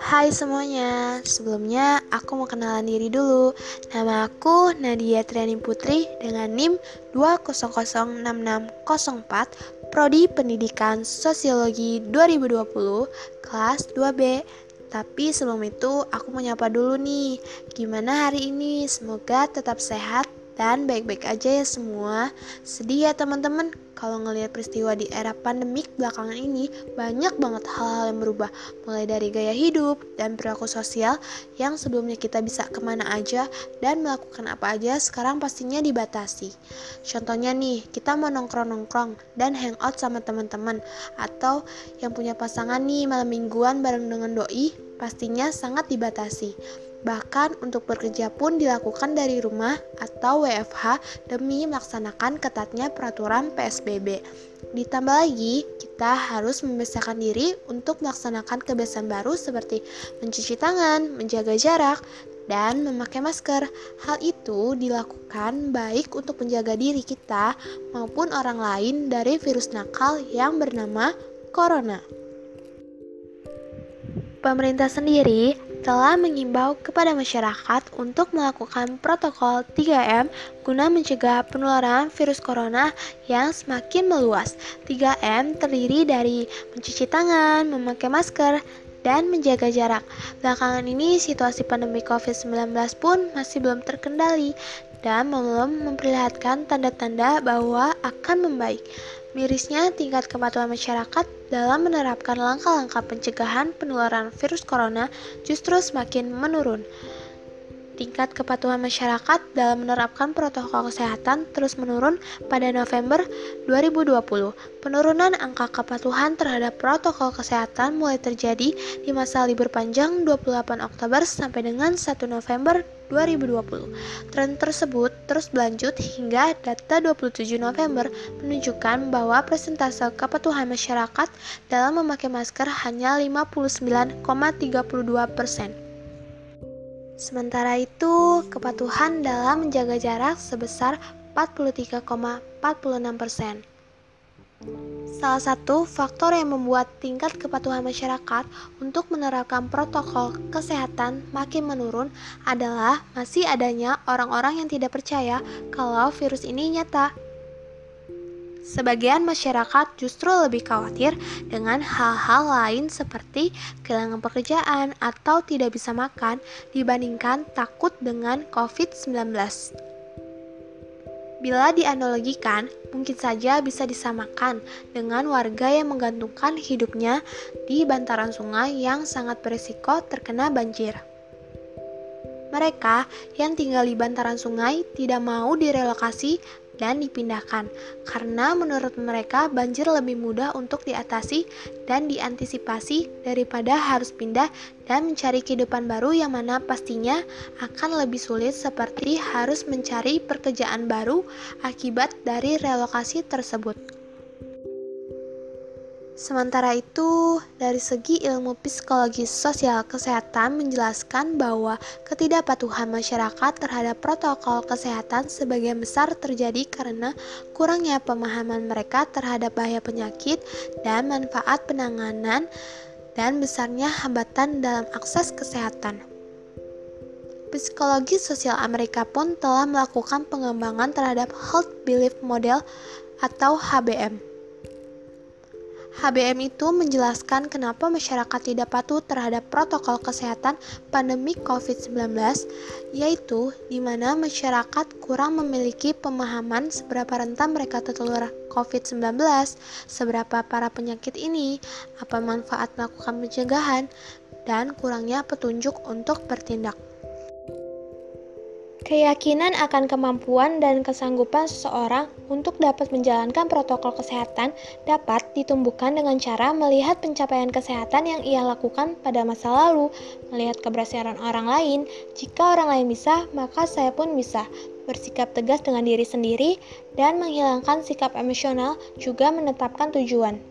Hai semuanya, sebelumnya aku mau kenalan diri dulu Nama aku Nadia Triani Putri dengan NIM 2006604 Prodi Pendidikan Sosiologi 2020 kelas 2B Tapi sebelum itu aku mau nyapa dulu nih Gimana hari ini? Semoga tetap sehat dan baik-baik aja ya semua. Sedih ya teman-teman kalau ngelihat peristiwa di era pandemik belakangan ini banyak banget hal-hal yang berubah mulai dari gaya hidup dan perilaku sosial yang sebelumnya kita bisa ke mana aja dan melakukan apa aja sekarang pastinya dibatasi. Contohnya nih, kita mau nongkrong-nongkrong dan hangout sama teman-teman atau yang punya pasangan nih malam mingguan bareng dengan doi pastinya sangat dibatasi. Bahkan untuk bekerja pun dilakukan dari rumah atau WFH demi melaksanakan ketatnya peraturan PSBB. Ditambah lagi, kita harus membiasakan diri untuk melaksanakan kebiasaan baru seperti mencuci tangan, menjaga jarak, dan memakai masker. Hal itu dilakukan baik untuk menjaga diri kita maupun orang lain dari virus nakal yang bernama corona. Pemerintah sendiri telah mengimbau kepada masyarakat untuk melakukan protokol 3M guna mencegah penularan virus corona yang semakin meluas. 3M terdiri dari mencuci tangan, memakai masker, dan menjaga jarak. Belakangan ini situasi pandemi COVID-19 pun masih belum terkendali dan belum memperlihatkan tanda-tanda bahwa akan membaik. Mirisnya tingkat kepatuhan masyarakat dalam menerapkan langkah-langkah pencegahan penularan virus corona justru semakin menurun. Tingkat kepatuhan masyarakat dalam menerapkan protokol kesehatan terus menurun pada November 2020. Penurunan angka kepatuhan terhadap protokol kesehatan mulai terjadi di masa libur panjang 28 Oktober sampai dengan 1 November 2020. Tren tersebut terus berlanjut hingga data 27 November menunjukkan bahwa persentase kepatuhan masyarakat dalam memakai masker hanya 59,32 persen. Sementara itu, kepatuhan dalam menjaga jarak sebesar 43,46 persen. Salah satu faktor yang membuat tingkat kepatuhan masyarakat untuk menerapkan protokol kesehatan makin menurun adalah masih adanya orang-orang yang tidak percaya kalau virus ini nyata. Sebagian masyarakat justru lebih khawatir dengan hal-hal lain seperti kehilangan pekerjaan atau tidak bisa makan dibandingkan takut dengan COVID-19. Bila dianalogikan, mungkin saja bisa disamakan dengan warga yang menggantungkan hidupnya di bantaran sungai yang sangat berisiko terkena banjir. Mereka yang tinggal di bantaran sungai tidak mau direlokasi dan dipindahkan, karena menurut mereka banjir lebih mudah untuk diatasi dan diantisipasi daripada harus pindah dan mencari kehidupan baru yang mana pastinya akan lebih sulit seperti harus mencari pekerjaan baru akibat dari relokasi tersebut. Sementara itu, dari segi ilmu psikologi sosial kesehatan menjelaskan bahwa ketidakpatuhan masyarakat terhadap protokol kesehatan sebagian besar terjadi karena kurangnya pemahaman mereka terhadap bahaya penyakit dan manfaat penanganan dan besarnya hambatan dalam akses kesehatan. Psikologi sosial Amerika pun telah melakukan pengembangan terhadap Health Belief Model atau HBM HBM itu menjelaskan kenapa masyarakat tidak patuh terhadap protokol kesehatan pandemi COVID-19, yaitu di mana masyarakat kurang memiliki pemahaman seberapa rentan mereka tertular COVID-19, seberapa para penyakit ini, apa manfaat melakukan pencegahan, dan kurangnya petunjuk untuk bertindak. Keyakinan akan kemampuan dan kesanggupan seseorang untuk dapat menjalankan protokol kesehatan dapat ditumbuhkan dengan cara melihat pencapaian kesehatan yang ia lakukan pada masa lalu, melihat keberhasilan orang lain. Jika orang lain bisa, maka saya pun bisa. Bersikap tegas dengan diri sendiri dan menghilangkan sikap emosional juga menetapkan tujuan.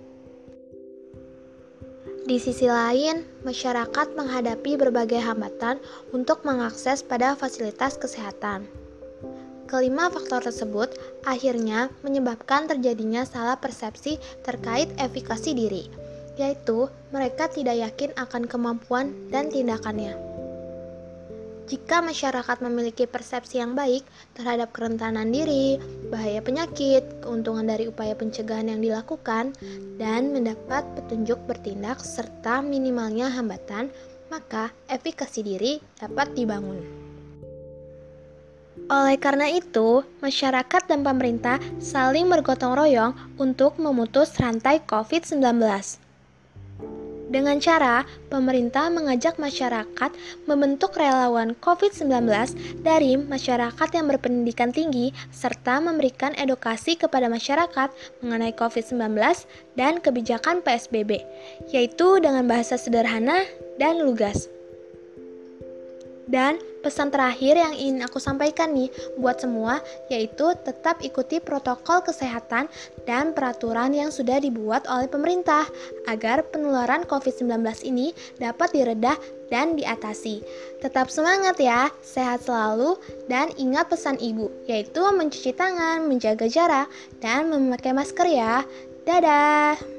Di sisi lain, masyarakat menghadapi berbagai hambatan untuk mengakses pada fasilitas kesehatan. Kelima faktor tersebut akhirnya menyebabkan terjadinya salah persepsi terkait efikasi diri, yaitu mereka tidak yakin akan kemampuan dan tindakannya. Jika masyarakat memiliki persepsi yang baik terhadap kerentanan diri, bahaya penyakit, keuntungan dari upaya pencegahan yang dilakukan, dan mendapat petunjuk bertindak serta minimalnya hambatan, maka efikasi diri dapat dibangun. Oleh karena itu, masyarakat dan pemerintah saling bergotong royong untuk memutus rantai COVID-19. Dengan cara pemerintah mengajak masyarakat membentuk relawan COVID-19 dari masyarakat yang berpendidikan tinggi serta memberikan edukasi kepada masyarakat mengenai COVID-19 dan kebijakan PSBB, yaitu dengan bahasa sederhana dan lugas. Dan pesan terakhir yang ingin aku sampaikan nih buat semua yaitu tetap ikuti protokol kesehatan dan peraturan yang sudah dibuat oleh pemerintah agar penularan COVID-19 ini dapat diredah dan diatasi. Tetap semangat ya, sehat selalu dan ingat pesan ibu yaitu mencuci tangan, menjaga jarak dan memakai masker ya. Dadah.